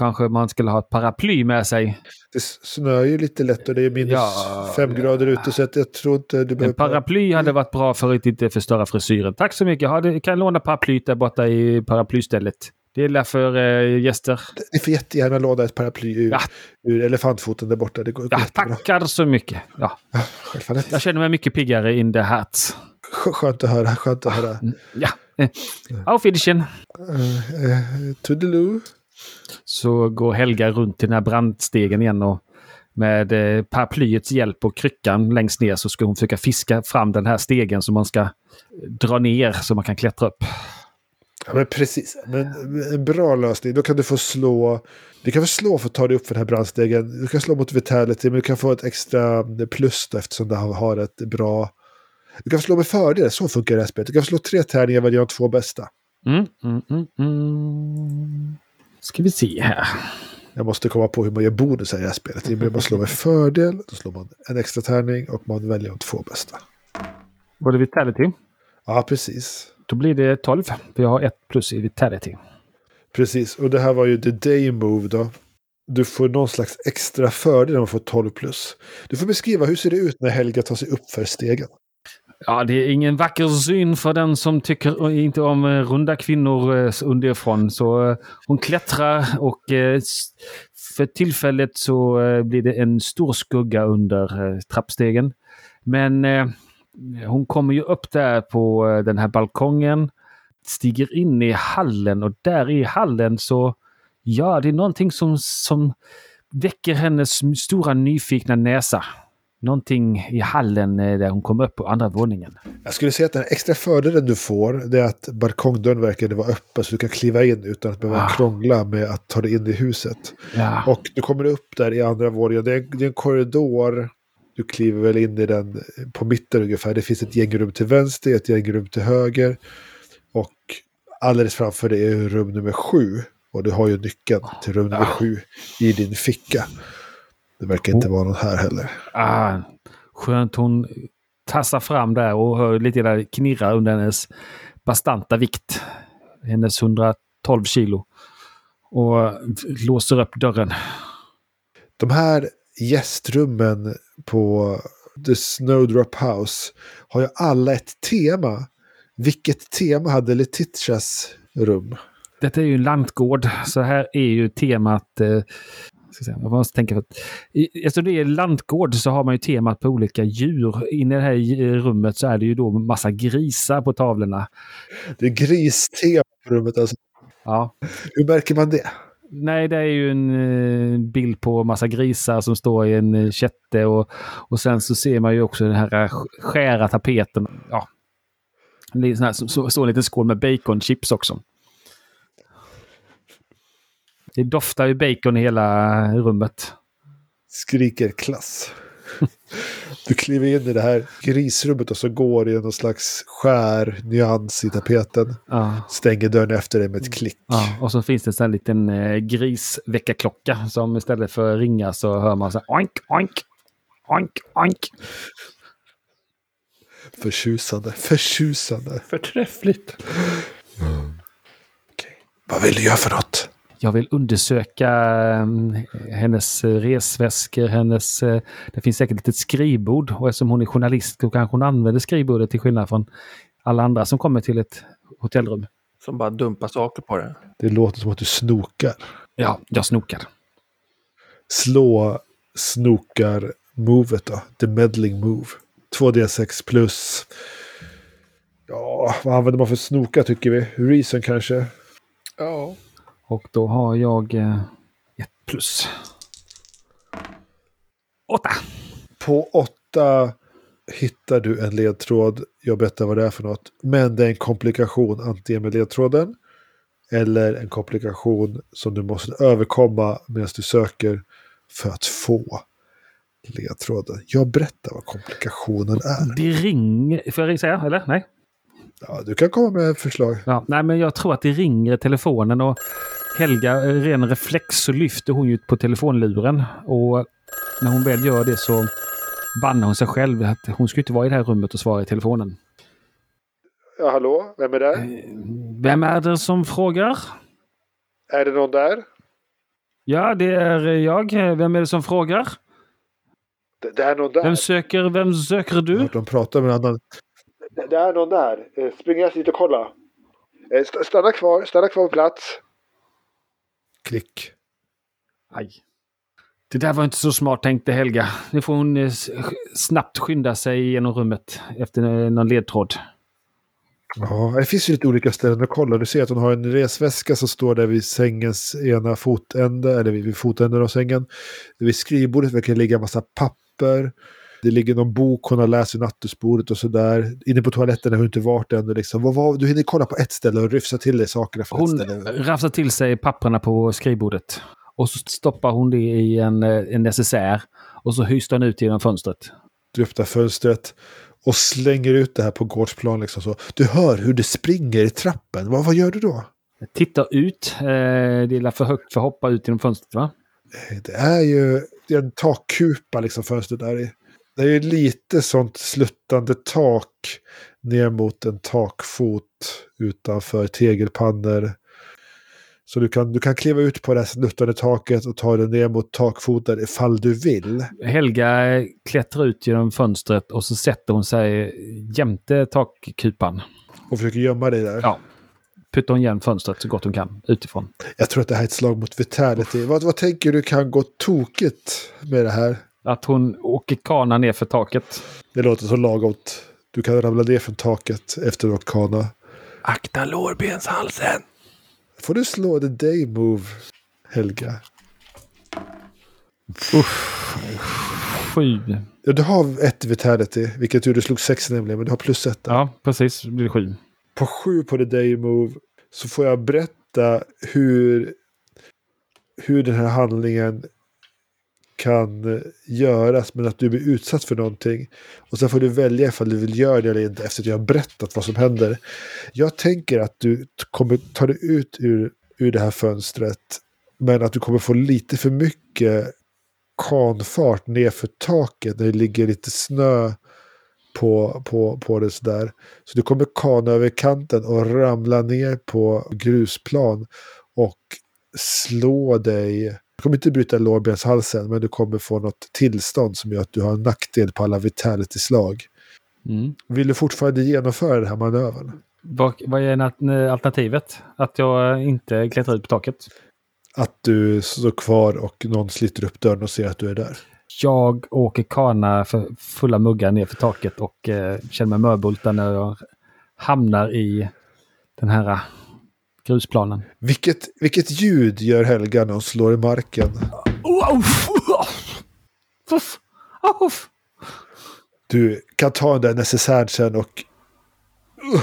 Kanske man skulle ha ett paraply med sig. Det snöar ju lite lätt och det är minus Ja, fem grader ute så att jag tror inte du En behöver... paraply hade varit bra för att inte förstöra frisyren. Tack så mycket. Ja, det- kan låna paraplyt där borta i paraplystället. Det är för eh, gäster. Ni får jättegärna låna ett paraply ur, Ja. ur elefantfoten där borta. Det går Ja, jättebra. tackar så mycket. Ja, Självfallet. jag känner mig mycket piggare in the hat. Skö- Skönt att höra. Skönt att höra. Ja. Eh, Auf Wiedersehen. Uh, uh, Toodaloo. Så går Helga runt till den här brandstegen igen och med eh, paraplyets hjälp och kryckan längst ner så ska hon försöka fiska fram den här stegen som man ska dra ner så man kan klättra upp. Ja, men precis. Men en bra lösning. Då kan du få slå... Du kan få slå för att ta dig upp för den här brandstegen. Du kan slå mot vitality men du kan få ett extra plus då, eftersom du har har ett bra... Du kan få slå med fördel. Så funkar det här spelet. Du kan få slå tre tärningar vad de två bästa. Mm, mm, mm, mm. Ska vi se här. Jag måste komma på hur man gör bonusar i det här spelet. Med att man slår med fördel, då slår man en extra tärning och man väljer de två bästa. Var det Vitality? Ja, precis. Då blir det 12. För jag har ett plus i Vitality. Precis, och det här var ju the day move då. Du får någon slags extra fördel när man får 12 plus. Du får beskriva hur ser det ut när Helga tar sig upp för stegen. Ja, det är ingen vacker syn för den som tycker inte om eh, runda kvinnor eh, underifrån. Så eh, hon klättrar och för tillfället så blir det en stor skugga under trappstegen. Men hon kommer ju upp där på den här balkongen, stiger in i hallen och där i hallen så, ja, det är någonting som, som väcker hennes stora nyfikna näsa. Någonting i hallen eh, där hon kom upp på andra våningen. Jag skulle säga att den extra fördelen du får det är att balkongdörren verkade vara öppen så du kan kliva in utan att behöva Ah. krångla med att ta dig in i huset. Ja. Och du kommer upp där i andra våningen. Det är, det är en korridor. Du kliver väl in i den på mitten ungefär. Det finns ett gäng rum till vänster, ett gäng rum till höger. Och alldeles framför dig är rum nummer sju. Och du har ju nyckeln till rum nummer sju i din ficka. Det verkar inte vara någon här heller. Ah, skönt hon tassar fram där och hör lite där knirra under hennes bastanta vikt. Hennes 112 kilo. Och låser upp dörren. De här gästrummen på The Snowdrop House har ju alla ett tema. Vilket tema hade Letitias rum? Detta är ju en lantgård, så här är ju temat... Eh, ska säga, jag måste tänka för att, Eftersom det är lantgård så har man ju temat på olika djur. Inne i det här eh, rummet så är det ju då massa grisar på tavlorna. Det är gristema på rummet. Alltså. Ja. Hur märker man det? Nej, det är ju en eh, bild på massa grisar som står i en eh, kätte och, och sen så ser man ju också den här skära tapeten. Ja. Det är sån här, så, så, så en liten skål med baconchips också. Det doftar ju bacon i hela rummet. Skriker klass. Du kliver in i det här grisrummet och så går det någon slags skär nyans i tapeten. Ja, Stänger dörren efter dig med ett klick. ja. Och så finns det en liten eh, grisväckarklocka som istället för att ringa så hör man så här oink, oink, oink, oink. Förtjusande, förtjusande. Förträffligt. Okej. Vad vill du göra för något? Jag vill undersöka mm, hennes resväskor, hennes... eh, Det finns säkert ett litet skrivbord och eftersom hon är journalist så kanske hon använder skrivbordet till skillnad från alla andra som kommer till ett hotellrum. Som bara dumpar saker på det. Det låter som att du snokar. Ja, jag snokar. Slå snokar-movet då. The meddling move. 2D6 plus. Ja, vad använder man för snoka tycker vi? Reason kanske? Ja. Och då har jag eh, ett plus. Åtta! På åtta hittar du en ledtråd. Jag berättar vad det är för något. Men det är en komplikation antingen med ledtråden. Eller en komplikation som du måste överkomma medan du söker. för att få ledtråden. Jag berättar vad komplikationen är. Det ringer... Får jag säga? Eller? Nej? Ja, du kan komma med förslag. Ja, nej, men jag tror att det ringer i telefonen och Helga, eh, ren reflex, så lyfter hon ju på telefonluren. Och när hon väl gör det så bannar hon sig själv att hon skulle inte vara i det här rummet och svara i telefonen. Ja, hallå? Vem är där? Vem är det som frågar? Är det någon där? Ja, det är jag. Vem är det som frågar? Det, det är någon där. Vem söker, vem söker du? hört dem prata med annan. Det, är någon där. Eh, Spring jag dit och kolla. Eh, st- Stanna kvar, stanna kvar på plats. Klick. Aj. Det där var inte så smart tänkte Helga. Nu får hon eh, snabbt skynda sig genom rummet efter någon ledtråd. Ja, det finns ju lite olika ställen att kolla. Du ser att hon har en resväska som står där vid sängens ena fotände, eller vid vid fotänden av sängen. Vid skrivbordet verkar det ligga en massa papper. Det ligger någon bok hon har läst vid nattduksbordet och sådär. Inne på toaletten har hon inte varit ännu. Liksom. Vad, vad, du hinner kolla på ett ställe och ryfsa till dig sakerna från Hon ett ställe. rafsar till sig papperna på skrivbordet. Och så stoppar hon det i en, eh, en necessär. Och så hystar hon ut genom fönstret. Du öppnar fönstret och slänger ut det här på gårdsplan. Liksom så. Du hör hur det springer i trappen. Vad, vad gör du då? Jag tittar ut. Eh, det är för högt för att hoppa ut genom fönstret va? Det är ju det är en takkupa liksom fönstret där i. Det är ju lite sånt sluttande tak ner mot en takfot utanför tegelpannor. Så du kan, du kan kliva ut på det här sluttande taket och ta dig ner mot takfoten ifall du vill. Helga klättrar ut genom fönstret och så sätter hon sig jämte takkupan. Och försöker gömma dig där. Ja. Puttar hon igen fönstret så gott hon kan utifrån. Jag tror att det här är ett slag mot vitality. Vad, vad tänker du kan gå tokigt med det här? Att hon åker kana ner för taket. Det låter så lagom. Du kan ramla ner från taket efter att åkt kana. Akta lårbenshalsen! Får du slå the day move, Helga? Sju. Ja, du har ett vitality, vilket du, du slog sex nämligen, men du har plus ett. där. Ja, precis. Det blir sju. På sju på the day move så får jag berätta hur, hur den här handlingen kan göras men att du blir utsatt för någonting. Och sen får du välja ifall du vill göra det eller inte efter att jag har berättat vad som händer. Jag tänker att du kommer ta dig ut ur, ur det här fönstret men att du kommer få lite för mycket kanfart nerför taket när det ligger lite snö på, på, på det sådär. Så du kommer kana över kanten och ramla ner på grusplan och slå dig. Du kommer inte bryta lårbenshalsen men du kommer få något tillstånd som gör att du har en nackdel på alla vitality-slag. Mm. Vill du fortfarande genomföra den här manövern? Vad, vad är nat- alternativet? Att jag inte klättrar ut på taket? Att du står kvar och någon sliter upp dörren och ser att du är där. Jag åker kana för fulla muggar ner för taket och eh, känner mig mörbultad när jag hamnar i den här eh, grusplanen. Vilket, vilket ljud gör Helga när hon slår i marken? Du kan ta den där necessären sen och uh,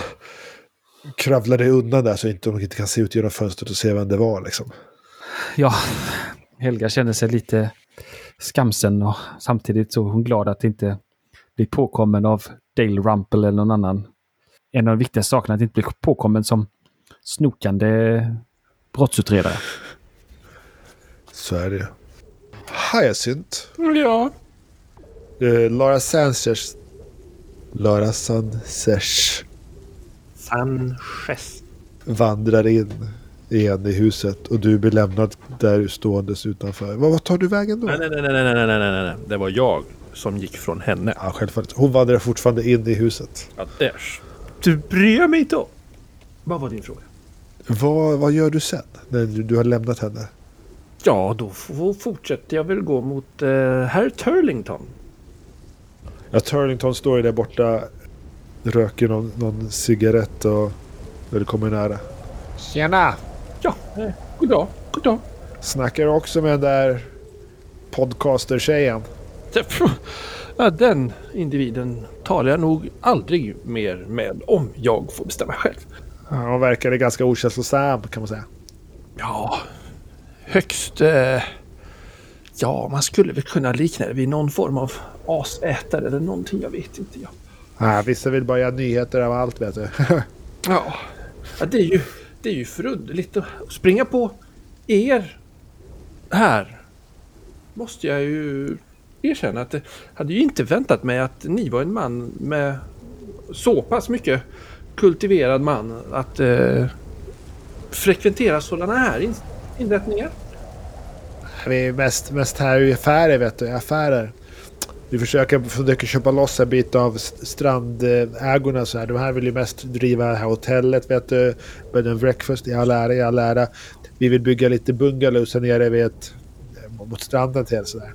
kravla dig undan där så inte de inte kan se ut genom fönstret och se vem det var. Liksom. Ja, Helga känner sig lite skamsen och samtidigt så är hon glad att inte bli påkommen av Dale Rumple eller någon annan. En av de viktigaste sakerna att inte bli påkommen som snokande brottsutredare. Så är det. Hyacinth. Ja. Uh, Lara Sanchez. Lara Sanchez. Sanchez. Vandrar in igen i huset och du blir lämnad där ståendes utanför. Vad, tar du vägen då? Nej, nej, nej, nej, nej, nej, nej, nej. Det var jag som gick från henne. Ja, självfallet. Hon vandrar fortfarande in i huset. Ja, där. Du bryr mig inte om... Vad var din fråga? Vad, vad gör du sen när du, du har lämnat henne? Ja, då fortsätter jag väl gå mot eh, herr Turlington. Ja, Turlington står ju där borta. Röker någon, någon cigarett och när du kommer nära. Tjena! Ja, eh, god dag, god dag. Snackar du också med den där podcaster-tjejen? Ja, den individen talar jag nog aldrig mer med om jag får bestämma själv. Ja, hon verkade ganska okänslosam kan man säga. Ja, högst eh, Ja, man skulle väl kunna likna det vid någon form av asätare eller någonting. Jag vet inte. Ja, Ah, vissa vill bara göra nyheter av allt vet du. ja. det, är ju, det är ju förunderligt att springa på er här. Måste jag ju erkänna att det hade ju inte väntat mig att ni var en man med så pass mycket kultiverad man att eh, frekventera sådana här in- inrättningar. Vi är mest, mest här i affärer vet du, affärer. Vi försöker, försöker köpa loss en bit av st- strandägorna så här. De här vill ju mest driva det här hotellet vet du. Bed and breakfast i all ära, i all ära. Vi vill bygga lite bungalows här nere vet, mot stranden till sådär.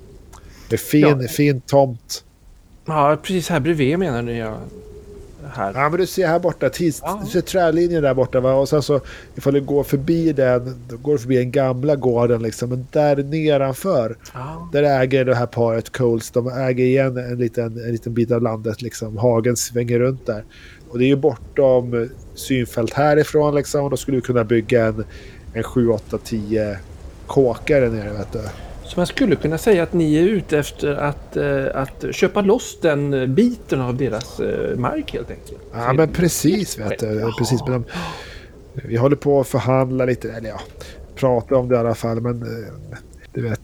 Det är fin, Ja. fin tomt. Ja, precis här bredvid menar ni. Ja. Här. Ja men du ser här borta, tids, Ja. du ser trälinjen där borta va? Och sen så ifall du går förbi den, då går du förbi den gamla gården liksom. Men där nedanför, Ja. där äger det här paret Coles, de äger igen en liten, en liten bit av landet liksom. Hagen svänger runt där. Och det är ju bortom synfält härifrån liksom. Och då skulle vi kunna bygga en, en 7, 8, 10 kåkar där nere vet du. Så man skulle kunna säga att ni är ute efter att, eh, att köpa loss den eh, biten av deras eh, mark helt enkelt. Ja men precis vet du. Precis, men vi håller på att förhandla lite, eller ja, prata om det i alla fall. Men du vet,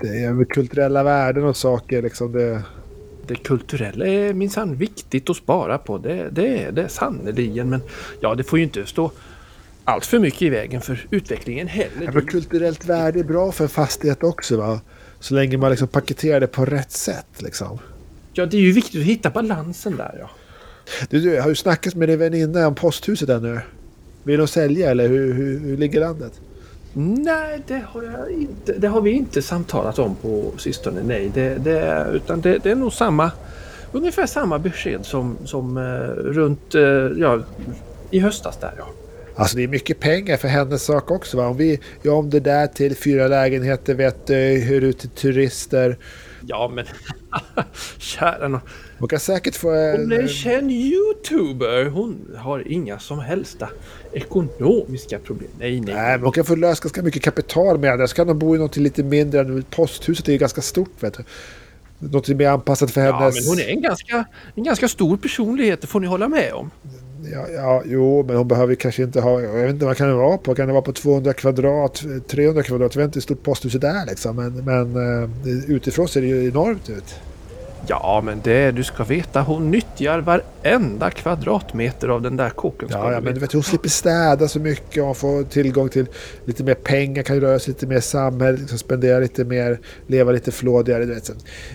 kulturella värden och saker liksom. Det, Det kulturella är minsann viktigt att spara på. Det, det är det sannerligen. Men ja, det får ju inte stå allt för mycket i vägen för utvecklingen heller. ja, men kulturellt värde är bra för en fastighet också va. Så länge man liksom paketerar det på rätt sätt liksom. Ja, det är ju viktigt att hitta balansen där ja. Du, du har du snackat med din väninna om posthuset ännu? Vill de sälja eller hur, hur, hur ligger landet? Nej, det har, jag inte, det har vi inte samtalat om på sistone. Nej, det, det, utan det, det är nog samma, ungefär samma besked som, som eh, runt eh, ja, i höstas där ja. Alltså det är mycket pengar för hennes sak också. Va? Om vi gör om det där till fyra lägenheter, vet du, hyr ut till turister. Ja, men kära nån. Man kan säkert få... Hon är En, känd youtuber. Hon har inga som helst ekonomiska problem. Nej, nej. nej, men hon kan få lösa ganska mycket kapital med det. Så kan de bo i något lite mindre. Posthuset är ju ganska stort, vet du. Något mer anpassat för Ja, hennes... men hon är en ganska, en ganska stor personlighet, det får ni hålla med om. Ja, ja, jo, men hon behöver kanske inte ha... Jag vet inte vad kan det vara på? Kan det vara på 200 kvadrat, 300 kvadrat? Jag vet inte hur stort posthuset är liksom. Men, men eh, utifrån ser det ju enormt ut. Ja, men det du ska veta, hon nyttjar varenda kvadratmeter av den där kåken. Ja, ja men du vet, hon slipper städa så mycket. Hon får tillgång till lite mer pengar, kan röra sig lite mer i samhället, liksom spendera lite mer, leva lite flådigare. Du vet.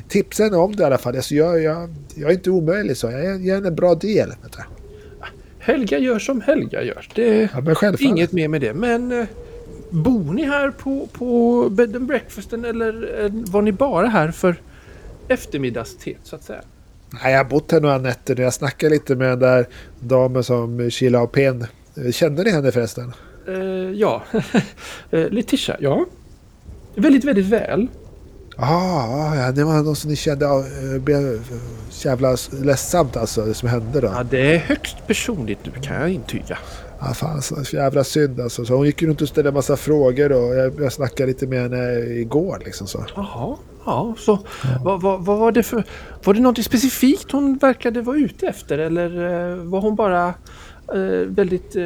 Tipsen om det i alla fall. Alltså, jag, jag, jag är inte omöjlig så. Jag ger henne en bra del. Du. Helga gör som Helga gör. Det Ja, inget mer med det. Men eh, bor ni här på, på bed and breakfasten eller eh, var ni bara här för eftermiddagsteet så att säga? Nej, jag har bott här några nätter nu. Jag snackade lite med den där damen som Sheila och Pen. Kände ni henne förresten? Eh, ja, Eh, Letitia, ja. Väldigt, väldigt väl. Ah, ja, det var någon som ni kände. Det blev jävla ledsamt alltså, det som hände då. Ja, det är högst personligt nu kan jag intyga. Ja, fan, så jävla synd alltså. Så hon gick runt och ställde en massa frågor och jag, jag snackade lite med henne igår liksom så. Jaha, ja, så vad, vad, vad var det för... Var det något specifikt hon verkade vara ute efter eller eh, var hon bara eh, väldigt eh,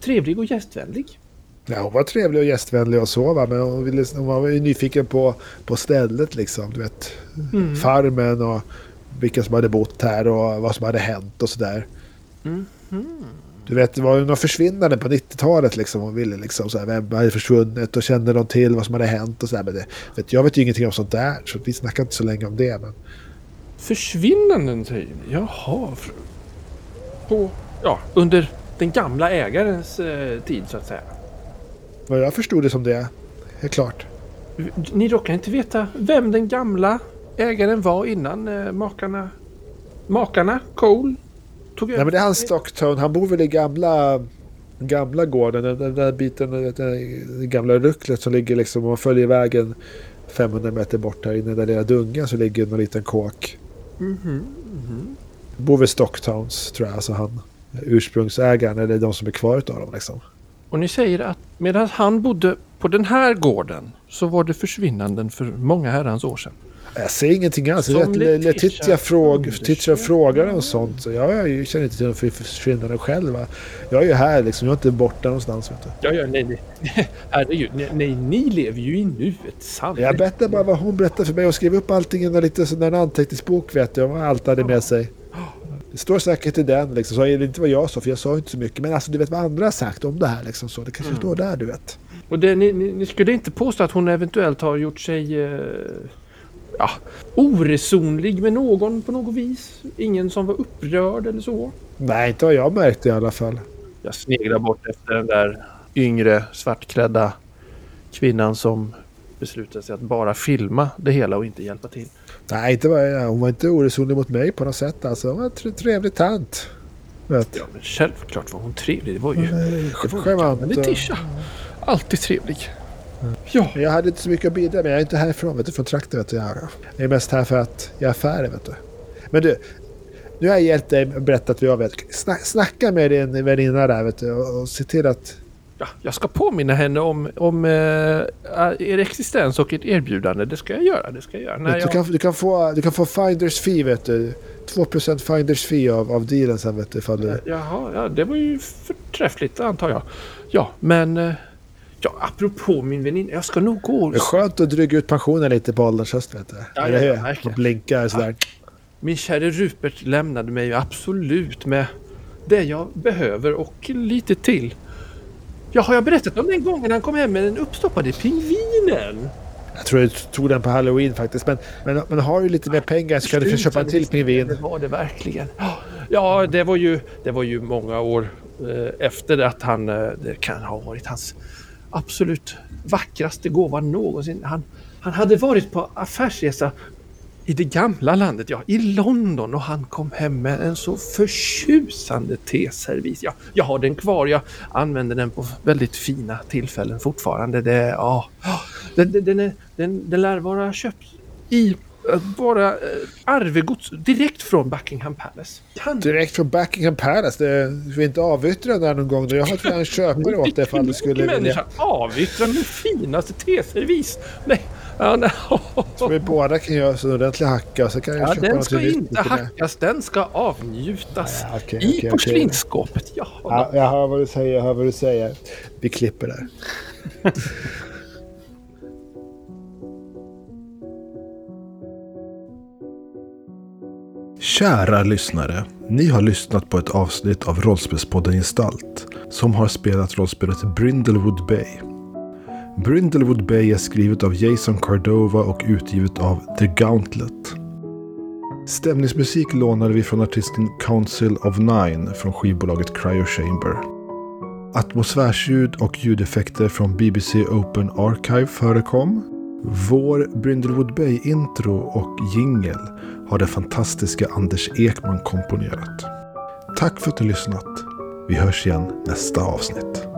trevlig och gästvänlig? Ja, hon var trevlig och gästvänlig och så va, men hon, ville, hon var ju nyfiken på, på stället liksom. Du vet, Mm. farmen och vilka som hade bott här och vad som hade hänt och sådär. Mhm. Du vet, det var ju några försvinnanden på 90-talet liksom. Hon ville liksom så här, vem hade försvunnit och kände någon till vad som hade hänt och så där. Men det, vet, jag vet ju ingenting om sånt där, så vi snackar inte så länge om det. Men Försvinnanden säger ni? Jaha. På, ja, under den gamla ägarens eh, tid så att säga. vad jag förstod det som det, är klart. Ni råkar inte veta vem den gamla ägaren var innan eh, makarna, makarna Cole tog över? Nej men det är han Stockton, han bor väl i gamla, gamla gården, den, den där biten, den gamla rucklet som ligger liksom, om man följer vägen 500 meter bort här inne, den där lilla dungan så ligger en liten kåk. Mhm, mhm. Bor vid Stocktowns tror jag, alltså han ursprungsägaren eller de som är kvar utav dem liksom. Och ni säger att medan han bodde på den här gården så var det försvinnanden för många herrans år sedan. Jag säger ingenting alls. Letitia, fråg, frågar och sånt. Så jag, jag känner inte till någon försvinnande själv. Va? Jag är ju här liksom. Jag är inte borta någonstans. Vet du. Ja, ja, nej, nej. Herregud, nej, nej, ni lever ju i nuet. Sant. Jag berättar bara vad hon berättade för mig och skrev upp allting i en lite sån där anteckningsbok vet du. Vad allt hade med sig. Det står säkert i den liksom. Så är det inte vad jag sa för jag sa inte så mycket. Men alltså du vet vad andra har sagt om det här liksom. Så det kanske Mm. står där du vet. Och det, ni, ni, ni skulle inte påstå att hon eventuellt har gjort sig eh, ja, oresonlig med någon på något vis? Ingen som var upprörd eller så? Nej, inte vad jag märkte i alla fall. Jag sneglar bort efter den där yngre svartklädda kvinnan som beslutade sig att bara filma det hela och inte hjälpa till. Nej, inte jag, hon var inte oresonlig mot mig på något sätt. Alltså, hon var en tre- trevlig tant. Vet. Ja, men självklart var hon trevlig. Det var ju... Eh, Det var ju Letitia. Alltid trevlig. Ja, Jag hade inte så mycket att bidra med. Jag är inte härifrån, vet du, från trakten. Vet du. Jag är mest här för att jag är affärer, vet du. Men du, nu har jag hjälpt dig berättat vad jag vet. Sna snacka med din väninna där, vet du, och, och se till att... ja, jag ska påminna henne om, om eh, er existens och ert erbjudande. Det ska jag göra. Det ska jag göra. Du, jag... kan, du, kan få, du kan få Finders fee, vet du. 2% Finders fee av, av dealen sen, vet du. Ifall du Jaha, ja, det var ju förträffligt antar jag. Ja, men... eh, Ja, apropå min väninna. Jag ska nog gå... det är skönt att dryga ut pensionen lite på ålderns höst, vet du. Ja, ja, ja, verkligen. Och blinkar sådär. Min käre Rupert lämnade mig ju absolut med det jag behöver och lite till. Ja, har jag berättat om den gången han kom hem med den uppstoppade pingvinen? Jag tror jag tog den på halloween faktiskt. Men, men, men har du lite mer pengar så kan du köpa en till pingvin. Det var det verkligen. Ja, det var ju, det var ju många år eh, efter att han... Eh, det kan ha varit hans absolut vackraste gåva någonsin. Han, han hade varit på affärsresa i det gamla landet, ja, i London och han kom hem med en så förtjusande teservis. Ja, jag har den kvar, jag använder den på väldigt fina tillfällen fortfarande. Det, ja, den, den, den, den, den lär vara köpt i bara eh, arvegods direkt från Buckingham Palace. Kan Direkt från Buckingham Palace. Det, vill inte avyttra där någon gång. Jag har en köpare åt det ifall du skulle vilja. avyttra min finaste teservis? Nej, ja, nej. Så vi båda kan göra så en ordentlig hacka och så kan jag Ja, köpa den ska inte hackas, den ska avnjutas Ja, okej, i okej. porslinsskåpet. Ja, Ja, jag hör vad du säger, jag hör vad du säger. Vi klipper där. Kära lyssnare, ni har lyssnat på ett avsnitt av Rollspelspodden Gestalt som har spelat rollspelet Brindlewood Bay. Brindlewood Bay är skrivet av Jason Cardova och utgivet av The Gauntlet. Stämningsmusik lånade vi från artisten Council of Nine från skivbolaget Cryo Chamber. Atmosfärsljud och ljudeffekter från BBC Open Archive förekom. Vår Brindlewood Bay-intro och jingel har den fantastiska Anders Ekman komponerat. Tack för att du lyssnat. Vi hörs igen nästa avsnitt.